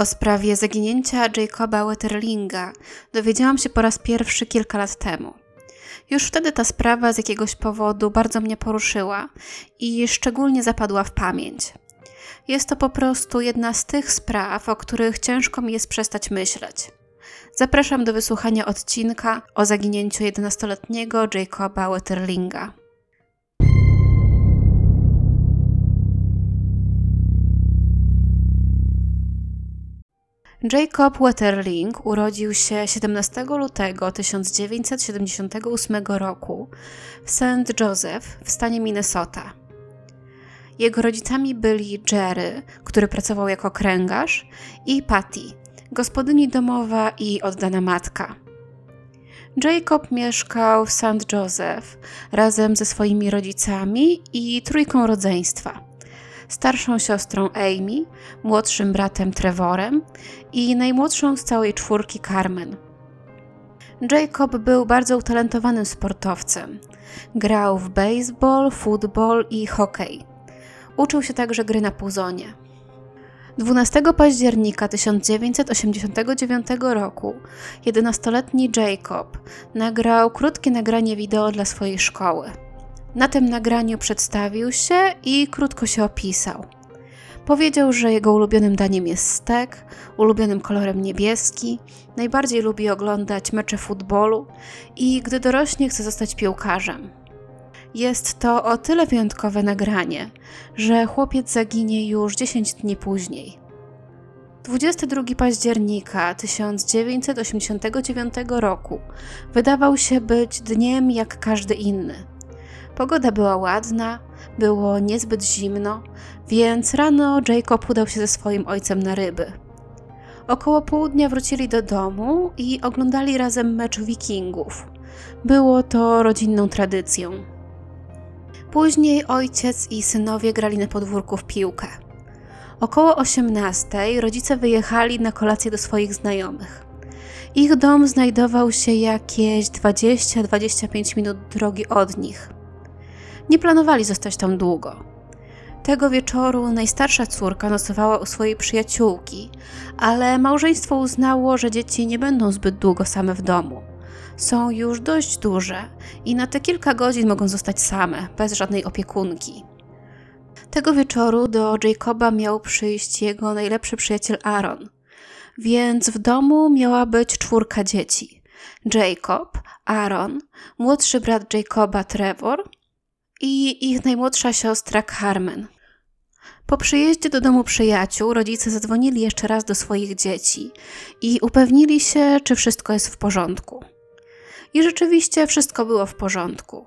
O sprawie zaginięcia Jacoba Wetterlinga dowiedziałam się po raz pierwszy kilka lat temu. Już wtedy ta sprawa z jakiegoś powodu bardzo mnie poruszyła i szczególnie zapadła w pamięć. Jest to po prostu jedna z tych spraw, o których ciężko mi jest przestać myśleć. Zapraszam do wysłuchania odcinka o zaginięciu 11-letniego Jacoba Wetterlinga. Jacob Wetterling urodził się 17 lutego 1978 roku w St. Joseph w stanie Minnesota. Jego rodzicami byli Jerry, który pracował jako kręgarz, i Patty, gospodyni domowa i oddana matka. Jacob mieszkał w St. Joseph razem ze swoimi rodzicami i trójką rodzeństwa – starszą siostrą Amy, młodszym bratem Trevorem i najmłodszą z całej czwórki Carmen. Jacob był bardzo utalentowanym sportowcem. Grał w baseball, futbol i hokej. Uczył się także gry na puzonie. 12 października 1989 roku 11-letni Jacob nagrał krótkie nagranie wideo dla swojej szkoły. Na tym nagraniu przedstawił się i krótko się opisał. Powiedział, że jego ulubionym daniem jest stek, ulubionym kolorem niebieski, najbardziej lubi oglądać mecze futbolu i gdy dorośnie chce zostać piłkarzem. Jest to o tyle wyjątkowe nagranie, że chłopiec zaginie już 10 dni później. 22 października 1989 roku wydawał się być dniem jak każdy inny. Pogoda była ładna, było niezbyt zimno, więc rano Jacob udał się ze swoim ojcem na ryby. Około południa wrócili do domu i oglądali razem mecz Wikingów. Było to rodzinną tradycją. Później ojciec i synowie grali na podwórku w piłkę. Około 18 rodzice wyjechali na kolację do swoich znajomych. Ich dom znajdował się jakieś 20-25 minut drogi od nich. Nie planowali zostać tam długo. Tego wieczoru najstarsza córka nocowała u swojej przyjaciółki, ale małżeństwo uznało, że dzieci nie będą zbyt długo same w domu. Są już dość duże i na te kilka godzin mogą zostać same, bez żadnej opiekunki. Tego wieczoru do Jacoba miał przyjść jego najlepszy przyjaciel Aaron, więc w domu miała być czwórka dzieci: Jacob, Aaron, młodszy brat Jacoba Trevor i ich najmłodsza siostra Carmen. Po przyjeździe do domu przyjaciół rodzice zadzwonili jeszcze raz do swoich dzieci i upewnili się, czy wszystko jest w porządku. I rzeczywiście wszystko było w porządku.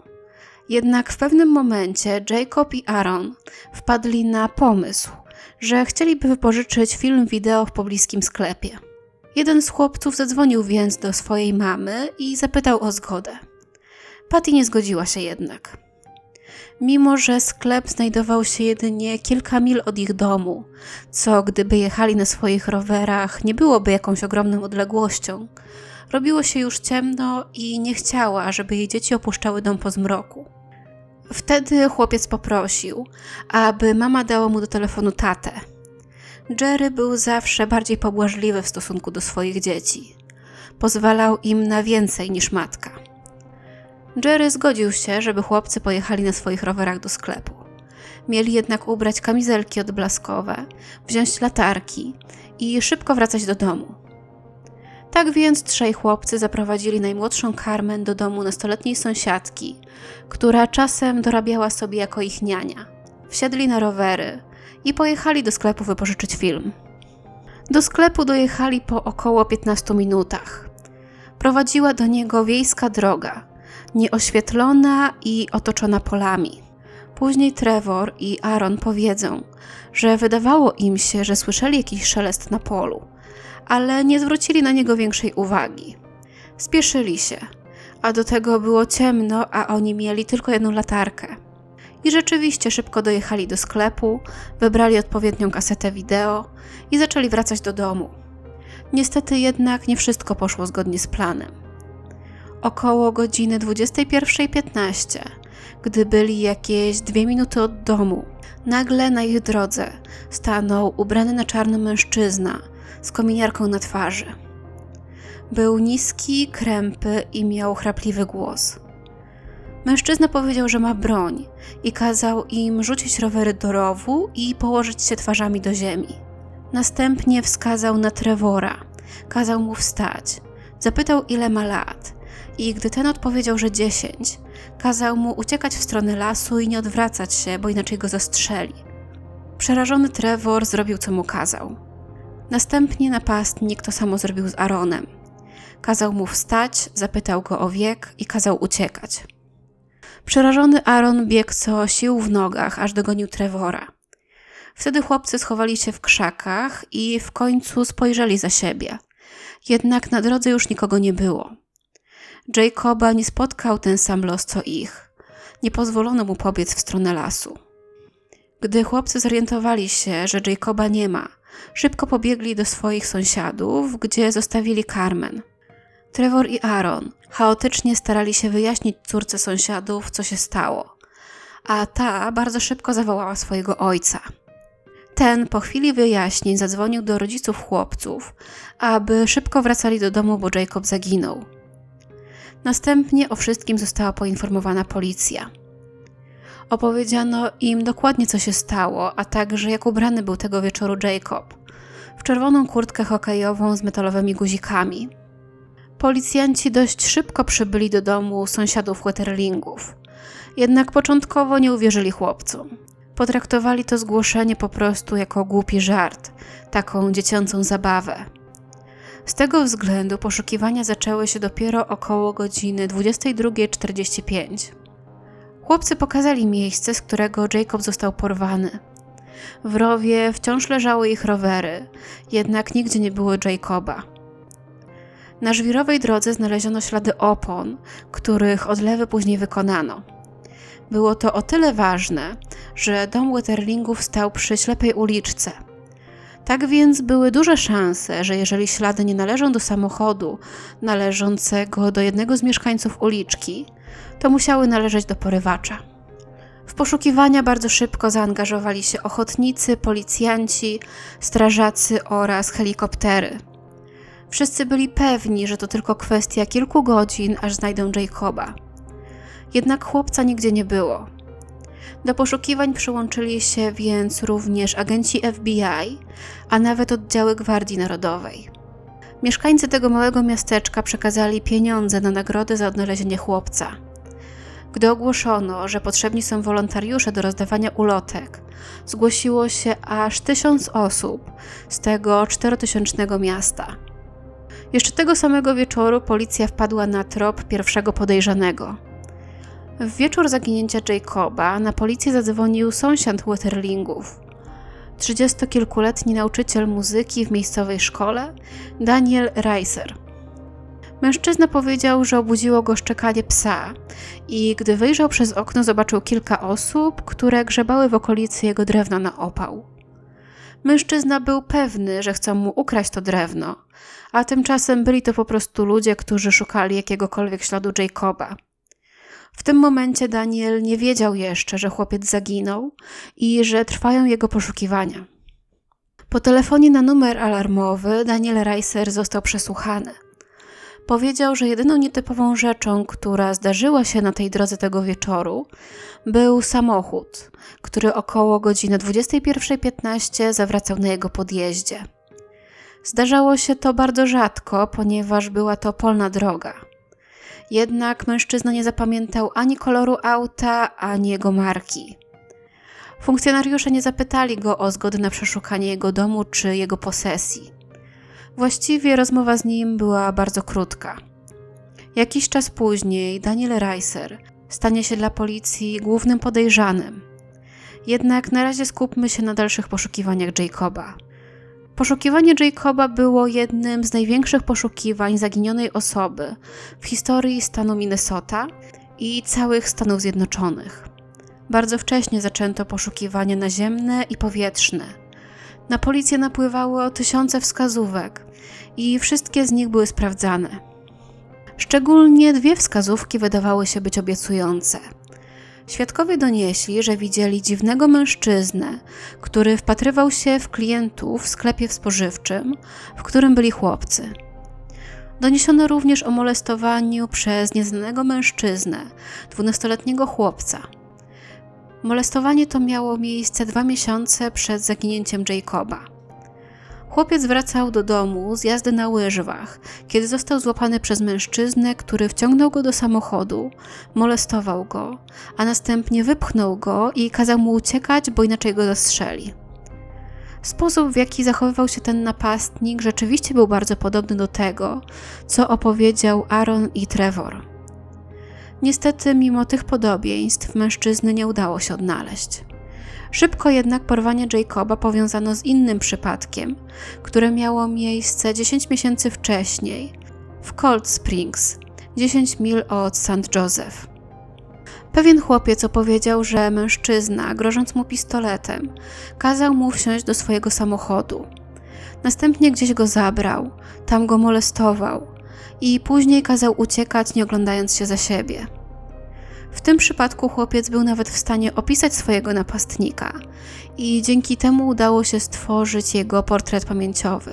Jednak w pewnym momencie Jacob i Aaron wpadli na pomysł, że chcieliby wypożyczyć film wideo w pobliskim sklepie. Jeden z chłopców zadzwonił więc do swojej mamy i zapytał o zgodę. Patty nie zgodziła się jednak mimo że sklep znajdował się jedynie kilka mil od ich domu, co gdyby jechali na swoich rowerach nie byłoby jakąś ogromną odległością. Robiło się już ciemno i nie chciała, żeby jej dzieci opuszczały dom po zmroku. Wtedy chłopiec poprosił, aby mama dała mu do telefonu tatę. Jerry był zawsze bardziej pobłażliwy w stosunku do swoich dzieci. Pozwalał im na więcej niż matka. Jerry zgodził się, żeby chłopcy pojechali na swoich rowerach do sklepu. Mieli jednak ubrać kamizelki odblaskowe, wziąć latarki i szybko wracać do domu. Tak więc trzej chłopcy zaprowadzili najmłodszą Carmen do domu nastoletniej sąsiadki, która czasem dorabiała sobie jako ich niania. Wsiedli na rowery i pojechali do sklepu wypożyczyć film. Do sklepu dojechali po około 15 minutach. Prowadziła do niego wiejska droga, nieoświetlona i otoczona polami. Później Trevor i Aaron powiedzą, że wydawało im się, że słyszeli jakiś szelest na polu, ale nie zwrócili na niego większej uwagi. Spieszyli się, a do tego było ciemno, a oni mieli tylko jedną latarkę. I rzeczywiście szybko dojechali do sklepu, wybrali odpowiednią kasetę wideo i zaczęli wracać do domu. Niestety jednak nie wszystko poszło zgodnie z planem około godziny 21.15, gdy byli jakieś dwie minuty od domu. Nagle na ich drodze stanął ubrany na czarno mężczyzna z kominiarką na twarzy. Był niski, krępy i miał chrapliwy głos. Mężczyzna powiedział, że ma broń i kazał im rzucić rowery do rowu i położyć się twarzami do ziemi. Następnie wskazał na Trevora, kazał mu wstać, zapytał ile ma lat i gdy ten odpowiedział, że dziesięć, kazał mu uciekać w stronę lasu i nie odwracać się, bo inaczej go zastrzeli. Przerażony Trevor zrobił co mu kazał. Następnie napastnik to samo zrobił z Aaronem. Kazał mu wstać, zapytał go o wiek i kazał uciekać. Przerażony Aaron biegł co sił w nogach, aż dogonił Trevora. Wtedy chłopcy schowali się w krzakach i w końcu spojrzeli za siebie. Jednak na drodze już nikogo nie było. Jacoba nie spotkał ten sam los co ich. Nie pozwolono mu pobiec w stronę lasu. Gdy chłopcy zorientowali się, że Jacoba nie ma, szybko pobiegli do swoich sąsiadów, gdzie zostawili Carmen. Trevor i Aaron chaotycznie starali się wyjaśnić córce sąsiadów, co się stało, a ta bardzo szybko zawołała swojego ojca. Ten po chwili wyjaśnień zadzwonił do rodziców chłopców, aby szybko wracali do domu, bo Jacob zaginął. Następnie o wszystkim została poinformowana policja. Opowiedziano im dokładnie, co się stało, a także jak ubrany był tego wieczoru Jacob. W czerwoną kurtkę hokejową z metalowymi guzikami. Policjanci dość szybko przybyli do domu sąsiadów Wetterlingów. Jednak początkowo nie uwierzyli chłopcom. Potraktowali to zgłoszenie po prostu jako głupi żart, taką dziecięcą zabawę. Z tego względu poszukiwania zaczęły się dopiero około godziny 22.45. Chłopcy pokazali miejsce, z którego Jacob został porwany. W rowie wciąż leżały ich rowery, jednak nigdzie nie było Jacoba. Na żwirowej drodze znaleziono ślady opon, których odlewy później wykonano. Było to o tyle ważne, że dom Wetterlingów stał przy ślepej uliczce. Tak więc były duże szanse, że jeżeli ślady nie należą do samochodu należącego do jednego z mieszkańców uliczki, to musiały należeć do porywacza. W poszukiwania bardzo szybko zaangażowali się ochotnicy, policjanci, strażacy oraz helikoptery. Wszyscy byli pewni, że to tylko kwestia kilku godzin, aż znajdą Jacoba. Jednak chłopca nigdzie nie było. Do poszukiwań przyłączyli się więc również agenci FBI, a nawet oddziały Gwardii Narodowej. Mieszkańcy tego małego miasteczka przekazali pieniądze na nagrodę za odnalezienie chłopca. Gdy ogłoszono, że potrzebni są wolontariusze do rozdawania ulotek, zgłosiło się aż tysiąc osób z tego czterotysięcznego miasta. Jeszcze tego samego wieczoru policja wpadła na trop pierwszego podejrzanego. W wieczór zaginięcia Jacoba na policję zadzwonił sąsiad Wetterlingów. Trzydziestokilkuletni nauczyciel muzyki w miejscowej szkole, Daniel Reiser. Mężczyzna powiedział, że obudziło go szczekanie psa i gdy wyjrzał przez okno, zobaczył kilka osób, które grzebały w okolicy jego drewna na opał. Mężczyzna był pewny, że chcą mu ukraść to drewno, a tymczasem byli to po prostu ludzie, którzy szukali jakiegokolwiek śladu Jacoba. W tym momencie Daniel nie wiedział jeszcze, że chłopiec zaginął i że trwają jego poszukiwania. Po telefonie na numer alarmowy Daniel Reiser został przesłuchany. Powiedział, że jedyną nietypową rzeczą, która zdarzyła się na tej drodze tego wieczoru, był samochód, który około godziny 21.15 zawracał na jego podjeździe. Zdarzało się to bardzo rzadko, ponieważ była to polna droga. Jednak mężczyzna nie zapamiętał ani koloru auta, ani jego marki. Funkcjonariusze nie zapytali go o zgodę na przeszukanie jego domu czy jego posesji. Właściwie rozmowa z nim była bardzo krótka. Jakiś czas później Daniel Reiser stanie się dla policji głównym podejrzanym. Jednak na razie skupmy się na dalszych poszukiwaniach Jacoba. Poszukiwanie Jacoba było jednym z największych poszukiwań zaginionej osoby w historii stanu Minnesota i całych Stanów Zjednoczonych. Bardzo wcześnie zaczęto poszukiwania naziemne i powietrzne. Na policję napływało tysiące wskazówek i wszystkie z nich były sprawdzane. Szczególnie dwie wskazówki wydawały się być obiecujące. Świadkowie donieśli, że widzieli dziwnego mężczyznę, który wpatrywał się w klientów w sklepie spożywczym, w którym byli chłopcy. Doniesiono również o molestowaniu przez nieznanego mężczyznę, dwunastoletniego chłopca. Molestowanie to miało miejsce dwa miesiące przed zaginięciem Jacoba. Chłopiec wracał do domu z jazdy na łyżwach, kiedy został złapany przez mężczyznę, który wciągnął go do samochodu, molestował go, a następnie wypchnął go i kazał mu uciekać, bo inaczej go zastrzeli. Sposób, w jaki zachowywał się ten napastnik, rzeczywiście był bardzo podobny do tego, co opowiedział Aaron i Trevor. Niestety, mimo tych podobieństw, mężczyzny nie udało się odnaleźć. Szybko jednak porwanie Jacoba powiązano z innym przypadkiem, które miało miejsce 10 miesięcy wcześniej w Cold Springs, 10 mil od St. Joseph. Pewien chłopiec opowiedział, że mężczyzna, grożąc mu pistoletem, kazał mu wsiąść do swojego samochodu. Następnie gdzieś go zabrał, tam go molestował i później kazał uciekać, nie oglądając się za siebie. W tym przypadku chłopiec był nawet w stanie opisać swojego napastnika i dzięki temu udało się stworzyć jego portret pamięciowy.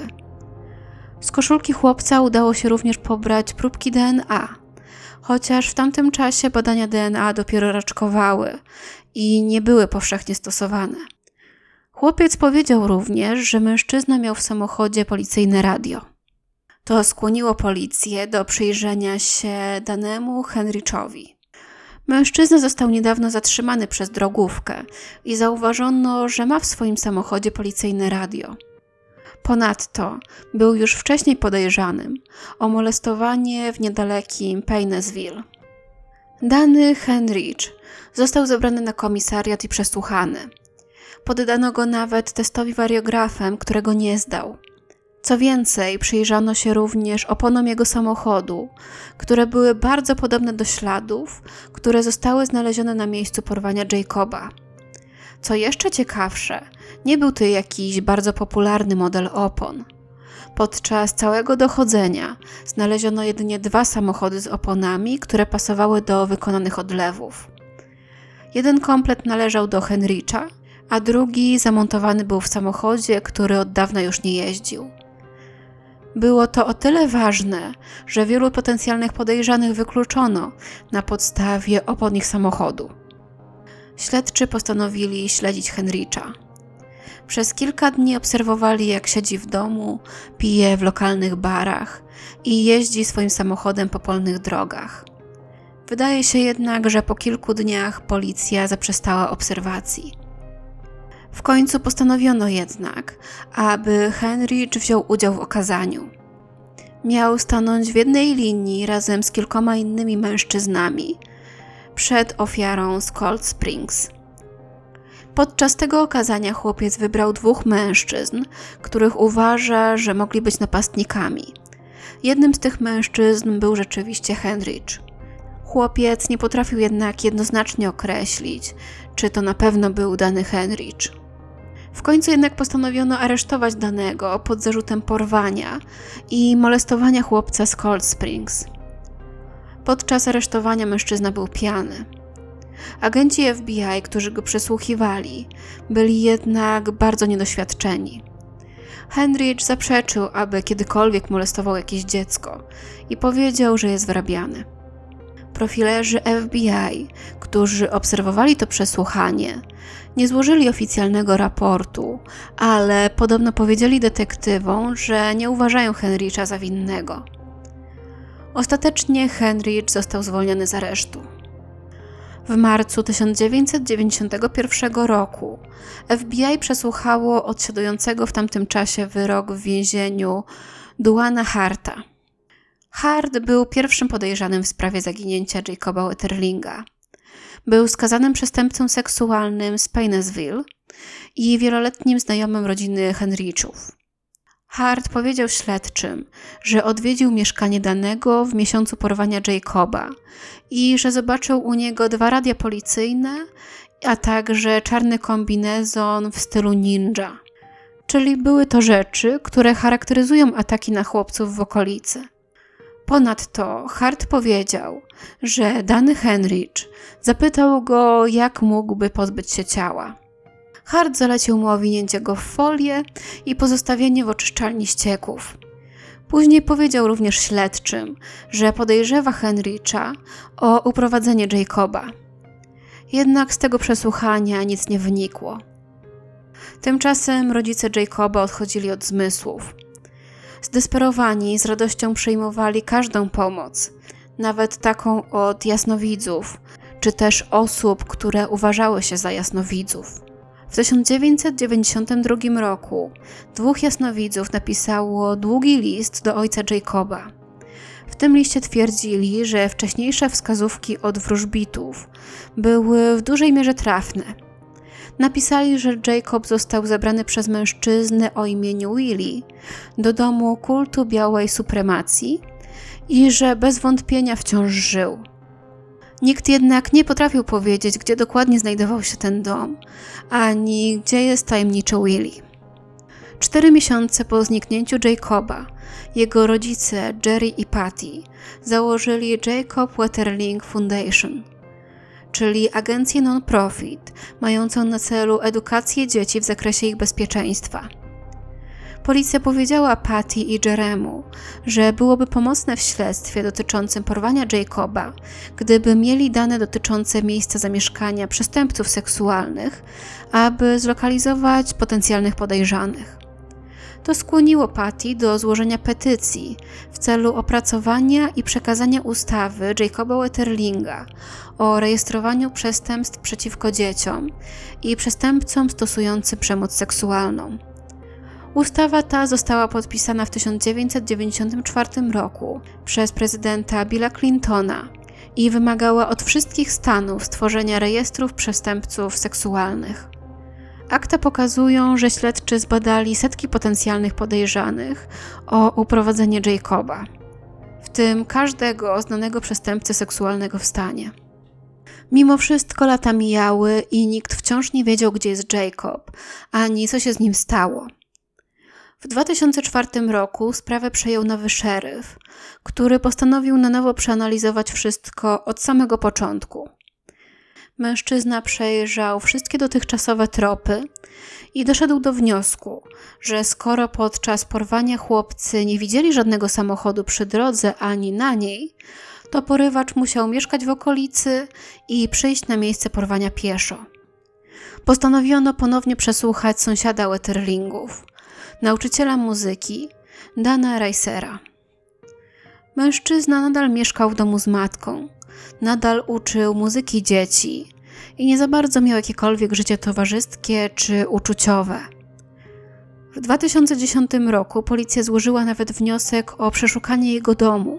Z koszulki chłopca udało się również pobrać próbki DNA, chociaż w tamtym czasie badania DNA dopiero raczkowały i nie były powszechnie stosowane. Chłopiec powiedział również, że mężczyzna miał w samochodzie policyjne radio. To skłoniło policję do przyjrzenia się danemu Henrichowi. Mężczyzna został niedawno zatrzymany przez drogówkę i zauważono, że ma w swoim samochodzie policyjne radio. Ponadto był już wcześniej podejrzanym o molestowanie w niedalekim Paynesville. Dany Henrich został zabrany na komisariat i przesłuchany. Poddano go nawet testowi wariografem, którego nie zdał. Co więcej, przyjrzano się również oponom jego samochodu, które były bardzo podobne do śladów, które zostały znalezione na miejscu porwania Jacoba. Co jeszcze ciekawsze, nie był to jakiś bardzo popularny model opon. Podczas całego dochodzenia znaleziono jedynie dwa samochody z oponami, które pasowały do wykonanych odlewów. Jeden komplet należał do Henricha, a drugi zamontowany był w samochodzie, który od dawna już nie jeździł. Było to o tyle ważne, że wielu potencjalnych podejrzanych wykluczono na podstawie opon ich samochodu. Śledczy postanowili śledzić Henricha. Przez kilka dni obserwowali, jak siedzi w domu, pije w lokalnych barach i jeździ swoim samochodem po polnych drogach. Wydaje się jednak, że po kilku dniach policja zaprzestała obserwacji. W końcu postanowiono jednak, aby Henrich wziął udział w okazaniu. Miał stanąć w jednej linii razem z kilkoma innymi mężczyznami przed ofiarą z Cold Springs. Podczas tego okazania chłopiec wybrał dwóch mężczyzn, których uważa, że mogli być napastnikami. Jednym z tych mężczyzn był rzeczywiście Henrich. Chłopiec nie potrafił jednak jednoznacznie określić, czy to na pewno był dany Henrich. W końcu jednak postanowiono aresztować danego pod zarzutem porwania i molestowania chłopca z Cold Springs. Podczas aresztowania mężczyzna był pijany. Agenci FBI, którzy go przesłuchiwali, byli jednak bardzo niedoświadczeni. Henrich zaprzeczył, aby kiedykolwiek molestował jakieś dziecko i powiedział, że jest wrabiany. Profilerzy FBI, którzy obserwowali to przesłuchanie, nie złożyli oficjalnego raportu, ale podobno powiedzieli detektywom, że nie uważają Henricha za winnego. Ostatecznie Henrich został zwolniony z aresztu. W marcu 1991 roku FBI przesłuchało odsiadującego w tamtym czasie wyrok w więzieniu Duana Harta. Hart był pierwszym podejrzanym w sprawie zaginięcia Jacoba Wetterlinga. Był skazanym przestępcą seksualnym z Paynesville i wieloletnim znajomym rodziny Henrichów. Hart powiedział śledczym, że odwiedził mieszkanie danego w miesiącu porwania Jacoba i że zobaczył u niego dwa radia policyjne, a także czarny kombinezon w stylu ninja. Czyli były to rzeczy, które charakteryzują ataki na chłopców w okolicy. Ponadto Hart powiedział, że dany Henrich zapytał go, jak mógłby pozbyć się ciała. Hart zalecił mu owinięcie go w folię i pozostawienie w oczyszczalni ścieków. Później powiedział również śledczym, że podejrzewa Henricha o uprowadzenie Jacoba. Jednak z tego przesłuchania nic nie wynikło. Tymczasem rodzice Jacoba odchodzili od zmysłów. Zdesperowani z radością przyjmowali każdą pomoc, nawet taką od jasnowidzów, czy też osób, które uważały się za jasnowidzów. W 1992 roku dwóch jasnowidzów napisało długi list do ojca Jacoba. W tym liście twierdzili, że wcześniejsze wskazówki od wróżbitów były w dużej mierze trafne. Napisali, że Jacob został zabrany przez mężczyznę o imieniu Willy do domu kultu białej supremacji i że bez wątpienia wciąż żył. Nikt jednak nie potrafił powiedzieć, gdzie dokładnie znajdował się ten dom, ani gdzie jest tajemniczy Willy. Cztery miesiące po zniknięciu Jacoba, jego rodzice Jerry i Patty założyli Jacob Wetterling Foundation, czyli agencję non-profit mającą na celu edukację dzieci w zakresie ich bezpieczeństwa. Policja powiedziała Patty i Jeremu, że byłoby pomocne w śledztwie dotyczącym porwania Jacoba, gdyby mieli dane dotyczące miejsca zamieszkania przestępców seksualnych, aby zlokalizować potencjalnych podejrzanych. To skłoniło Patty do złożenia petycji w celu opracowania i przekazania ustawy Jacoba Wetterlinga o rejestrowaniu przestępstw przeciwko dzieciom i przestępcom stosującym przemoc seksualną. Ustawa ta została podpisana w 1994 roku przez prezydenta Billa Clintona i wymagała od wszystkich stanów stworzenia rejestrów przestępców seksualnych. Akta pokazują, że śledczy zbadali setki potencjalnych podejrzanych o uprowadzenie Jacoba, w tym każdego znanego przestępcy seksualnego w stanie. Mimo wszystko lata mijały i nikt wciąż nie wiedział, gdzie jest Jacob, ani co się z nim stało. W 2004 roku sprawę przejął nowy szeryf, który postanowił na nowo przeanalizować wszystko od samego początku. Mężczyzna przejrzał wszystkie dotychczasowe tropy i doszedł do wniosku, że skoro podczas porwania chłopcy nie widzieli żadnego samochodu przy drodze ani na niej, to porywacz musiał mieszkać w okolicy i przyjść na miejsce porwania pieszo. Postanowiono ponownie przesłuchać sąsiada Wetterlingów, nauczyciela muzyki Dana Reisera. Mężczyzna nadal mieszkał w domu z matką, nadal uczył muzyki dzieci i nie za bardzo miał jakiekolwiek życie towarzyskie czy uczuciowe. W 2010 roku policja złożyła nawet wniosek o przeszukanie jego domu.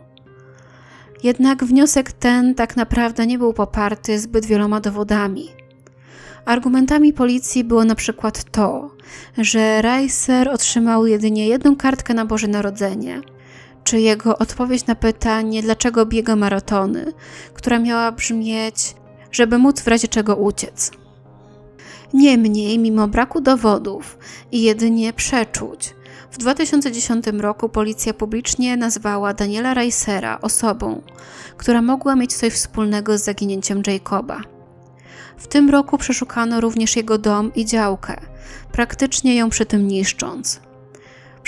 Jednak wniosek ten tak naprawdę nie był poparty zbyt wieloma dowodami. Argumentami policji było na przykład to, że Reiser otrzymał jedynie jedną kartkę na Boże Narodzenie, czy jego odpowiedź na pytanie, dlaczego biega maratony, która miała brzmieć, żeby móc w razie czego uciec. Niemniej, mimo braku dowodów i jedynie przeczuć, w 2010 roku policja publicznie nazwała Daniela Reisera osobą, która mogła mieć coś wspólnego z zaginięciem Jacoba. W tym roku przeszukano również jego dom i działkę, praktycznie ją przy tym niszcząc.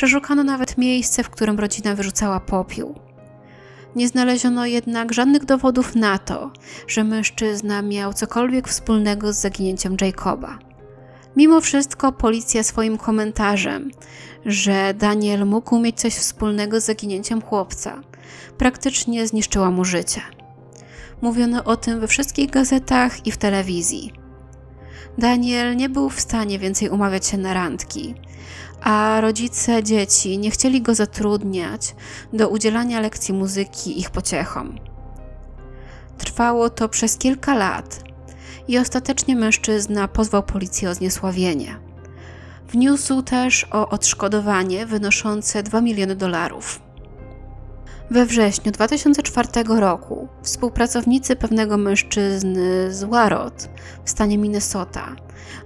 Przeszukano nawet miejsce, w którym rodzina wyrzucała popiół. Nie znaleziono jednak żadnych dowodów na to, że mężczyzna miał cokolwiek wspólnego z zaginięciem Jacoba. Mimo wszystko policja swoim komentarzem, że Daniel mógł mieć coś wspólnego z zaginięciem chłopca, praktycznie zniszczyła mu życie. Mówiono o tym we wszystkich gazetach i w telewizji. Daniel nie był w stanie więcej umawiać się na randki, a rodzice dzieci nie chcieli go zatrudniać do udzielania lekcji muzyki ich pociechom. Trwało to przez kilka lat i ostatecznie mężczyzna pozwał policję o zniesławienie. Wniósł też o odszkodowanie wynoszące 2 miliony dolarów. We wrześniu 2004 roku współpracownicy pewnego mężczyzny z Warrot w stanie Minnesota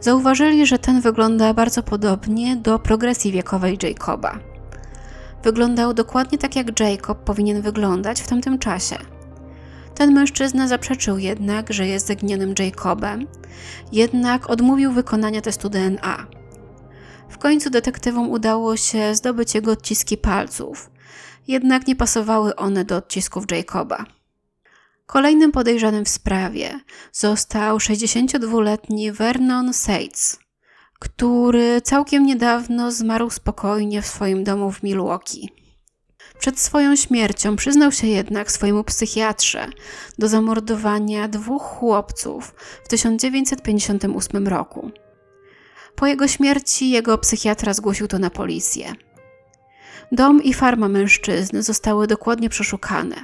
zauważyli, że ten wygląda bardzo podobnie do progresji wiekowej Jacoba. Wyglądał dokładnie tak, jak Jacob powinien wyglądać w tamtym czasie. Ten mężczyzna zaprzeczył jednak, że jest zaginionym Jacobem, jednak odmówił wykonania testu DNA. W końcu detektywom udało się zdobyć jego odciski palców, jednak nie pasowały one do odcisków Jacoba. Kolejnym podejrzanym w sprawie został 62-letni Vernon Seitz, który całkiem niedawno zmarł spokojnie w swoim domu w Milwaukee. Przed swoją śmiercią przyznał się jednak swojemu psychiatrze do zamordowania dwóch chłopców w 1958 roku. Po jego śmierci jego psychiatra zgłosił to na policję. Dom i farma mężczyzny zostały dokładnie przeszukane.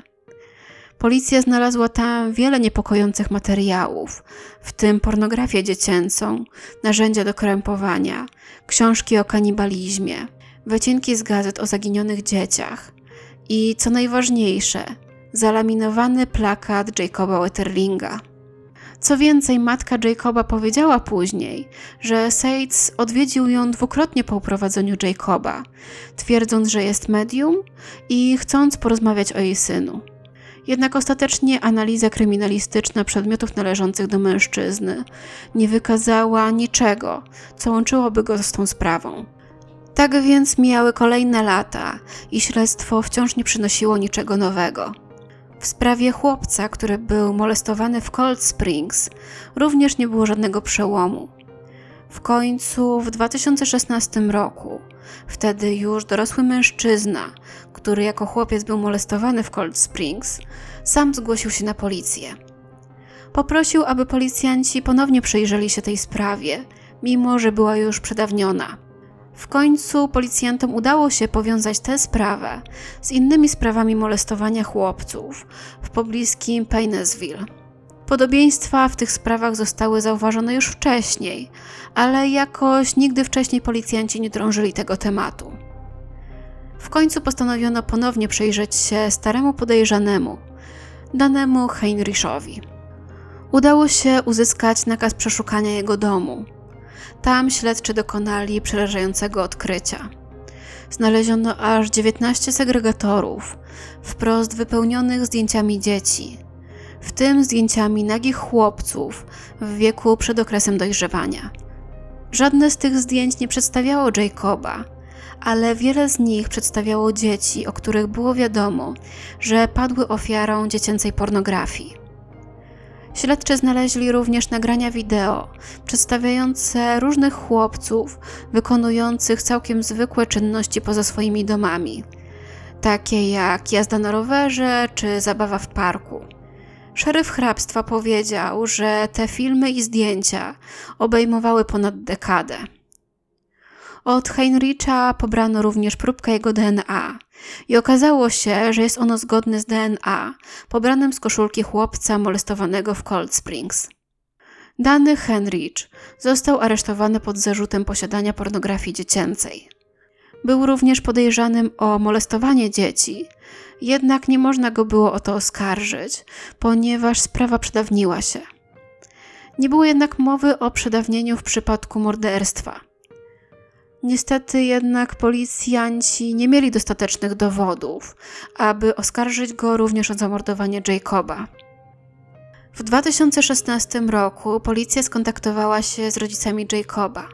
Policja znalazła tam wiele niepokojących materiałów, w tym pornografię dziecięcą, narzędzia do krępowania, książki o kanibalizmie, wycinki z gazet o zaginionych dzieciach i, co najważniejsze, zalaminowany plakat Jacoba Wetterlinga. Co więcej, matka Jacoba powiedziała później, że Seitz odwiedził ją dwukrotnie po uprowadzeniu Jacoba, twierdząc, że jest medium i chcąc porozmawiać o jej synu. Jednak ostatecznie analiza kryminalistyczna przedmiotów należących do mężczyzny nie wykazała niczego, co łączyłoby go z tą sprawą. Tak więc mijały kolejne lata i śledztwo wciąż nie przynosiło niczego nowego. W sprawie chłopca, który był molestowany w Cold Springs, również nie było żadnego przełomu. W końcu w 2016 roku, wtedy już dorosły mężczyzna, który jako chłopiec był molestowany w Cold Springs, sam zgłosił się na policję. Poprosił, aby policjanci ponownie przyjrzeli się tej sprawie, mimo że była już przedawniona. W końcu policjantom udało się powiązać tę sprawę z innymi sprawami molestowania chłopców w pobliskim Painesville. Podobieństwa w tych sprawach zostały zauważone już wcześniej, ale jakoś nigdy wcześniej policjanci nie drążyli tego tematu. W końcu postanowiono ponownie przyjrzeć się staremu podejrzanemu, danemu Heinrichowi. Udało się uzyskać nakaz przeszukania jego domu. Tam śledczy dokonali przerażającego odkrycia. Znaleziono aż 19 segregatorów, wprost wypełnionych zdjęciami dzieci, w tym zdjęciami nagich chłopców w wieku przed okresem dojrzewania. Żadne z tych zdjęć nie przedstawiało Jacoba, ale wiele z nich przedstawiało dzieci, o których było wiadomo, że padły ofiarą dziecięcej pornografii. Śledczy znaleźli również nagrania wideo przedstawiające różnych chłopców wykonujących całkiem zwykłe czynności poza swoimi domami, takie jak jazda na rowerze czy zabawa w parku. Szeryf hrabstwa powiedział, że te filmy i zdjęcia obejmowały ponad dekadę. Od Heinricha pobrano również próbkę jego DNA i okazało się, że jest ono zgodne z DNA pobranym z koszulki chłopca molestowanego w Cold Springs. Dany Heinrich został aresztowany pod zarzutem posiadania pornografii dziecięcej. Był również podejrzanym o molestowanie dzieci, jednak nie można go było o to oskarżyć, ponieważ sprawa przedawniła się. Nie było jednak mowy o przedawnieniu w przypadku morderstwa – Niestety jednak policjanci nie mieli dostatecznych dowodów, aby oskarżyć go również o zamordowanie Jacoba. W 2016 roku policja skontaktowała się z rodzicami Jacoba.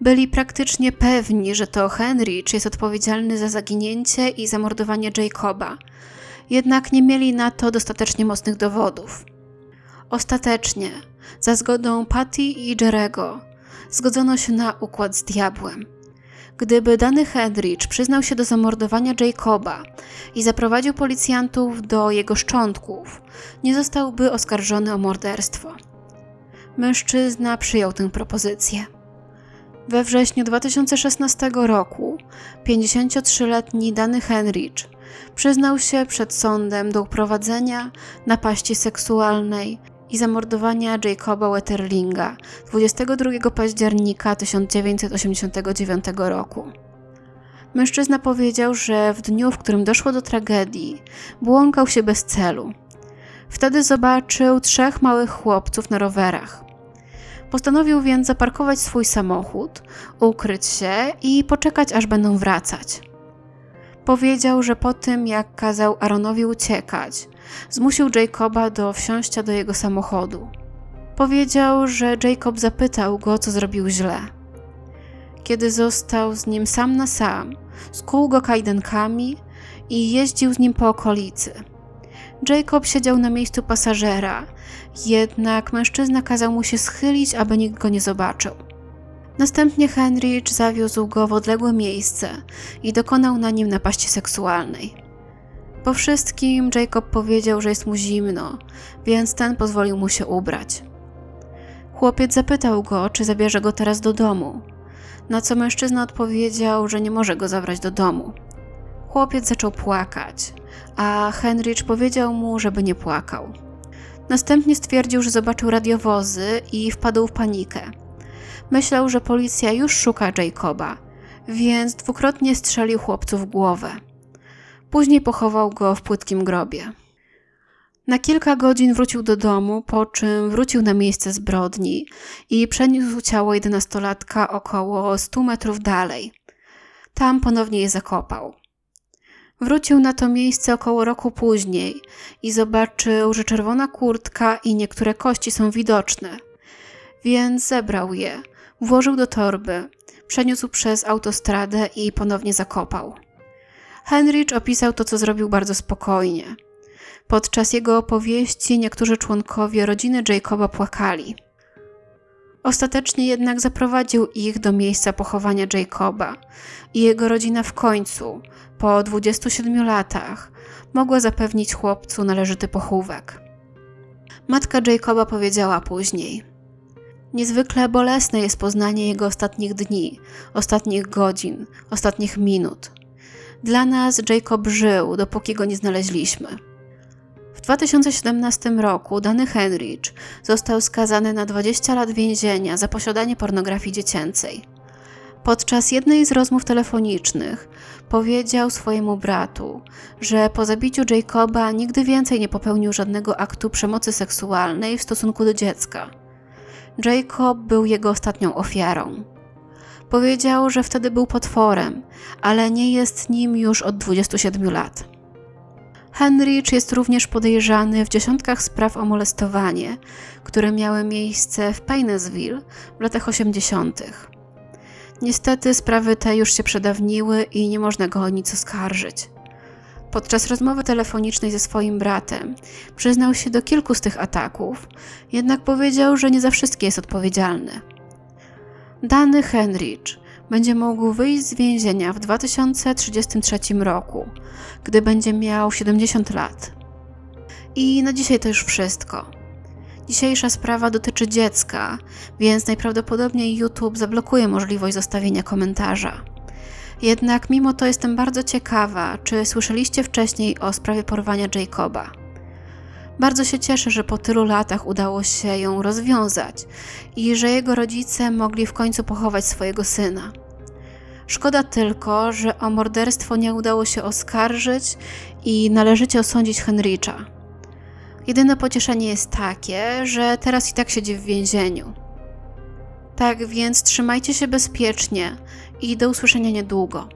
Byli praktycznie pewni, że to Henrich jest odpowiedzialny za zaginięcie i zamordowanie Jacoba, jednak nie mieli na to dostatecznie mocnych dowodów. Ostatecznie, za zgodą Patty i Jerego, zgodzono się na układ z diabłem. Gdyby dany Hedrich przyznał się do zamordowania Jacoba i zaprowadził policjantów do jego szczątków, nie zostałby oskarżony o morderstwo. Mężczyzna przyjął tę propozycję. We wrześniu 2016 roku 53-letni Dany Henrich przyznał się przed sądem do uprowadzenia, napaści seksualnej i zamordowania Jacoba Wetterlinga 22 października 1989 roku. Mężczyzna powiedział, że w dniu, w którym doszło do tragedii, błąkał się bez celu. Wtedy zobaczył trzech małych chłopców na rowerach. Postanowił więc zaparkować swój samochód, ukryć się i poczekać, aż będą wracać. Powiedział, że po tym, jak kazał Aaronowi uciekać, zmusił Jacoba do wsiąścia do jego samochodu. Powiedział, że Jacob zapytał go, co zrobił źle. Kiedy został z nim sam na sam, skuł go kajdankami i jeździł z nim po okolicy. Jacob siedział na miejscu pasażera, jednak mężczyzna kazał mu się schylić, aby nikt go nie zobaczył. Następnie Henrich zawiózł go w odległe miejsce i dokonał na nim napaści seksualnej. Po wszystkim Jacob powiedział, że jest mu zimno, więc ten pozwolił mu się ubrać. Chłopiec zapytał go, czy zabierze go teraz do domu, na co mężczyzna odpowiedział, że nie może go zabrać do domu. Chłopiec zaczął płakać, a Henrich powiedział mu, żeby nie płakał. Następnie stwierdził, że zobaczył radiowozy i wpadł w panikę. Myślał, że policja już szuka Jacoba, więc dwukrotnie strzelił chłopcu w głowę. Później pochował go w płytkim grobie. Na kilka godzin wrócił do domu, po czym wrócił na miejsce zbrodni i przeniósł ciało jedenastolatka około 100 metrów dalej. Tam ponownie je zakopał. Wrócił na to miejsce około roku później i zobaczył, że czerwona kurtka i niektóre kości są widoczne. Więc zebrał je, włożył do torby, przeniósł przez autostradę i ponownie zakopał. Henrich opisał to, co zrobił bardzo spokojnie. Podczas jego opowieści niektórzy członkowie rodziny Jacoba płakali. Ostatecznie jednak zaprowadził ich do miejsca pochowania Jacoba i jego rodzina w końcu, po 27 latach, mogła zapewnić chłopcu należyty pochówek. Matka Jacoba powiedziała później: Niezwykle bolesne jest poznanie jego ostatnich dni, ostatnich godzin, ostatnich minut. Dla nas Jacob żył, dopóki go nie znaleźliśmy. W 2017 roku Dany Henrich został skazany na 20 lat więzienia za posiadanie pornografii dziecięcej. Podczas jednej z rozmów telefonicznych powiedział swojemu bratu, że po zabiciu Jacoba nigdy więcej nie popełnił żadnego aktu przemocy seksualnej w stosunku do dziecka. Jacob był jego ostatnią ofiarą. Powiedział, że wtedy był potworem, ale nie jest nim już od 27 lat. Henrich jest również podejrzany w dziesiątkach spraw o molestowanie, które miały miejsce w Painesville w latach 80. Niestety sprawy te już się przedawniły i nie można go o nic oskarżyć. Podczas rozmowy telefonicznej ze swoim bratem przyznał się do kilku z tych ataków, jednak powiedział, że nie za wszystkie jest odpowiedzialny. Dany Henrich będzie mógł wyjść z więzienia w 2033 roku, gdy będzie miał 70 lat. I na dzisiaj to już wszystko. Dzisiejsza sprawa dotyczy dziecka, więc najprawdopodobniej YouTube zablokuje możliwość zostawienia komentarza. Jednak mimo to jestem bardzo ciekawa, czy słyszeliście wcześniej o sprawie porwania Jacoba. Bardzo się cieszę, że po tylu latach udało się ją rozwiązać i że jego rodzice mogli w końcu pochować swojego syna. Szkoda tylko, że o morderstwo nie udało się oskarżyć i należycie osądzić Henricha. Jedyne pocieszenie jest takie, że teraz i tak siedzi w więzieniu. Tak więc trzymajcie się bezpiecznie i do usłyszenia niedługo.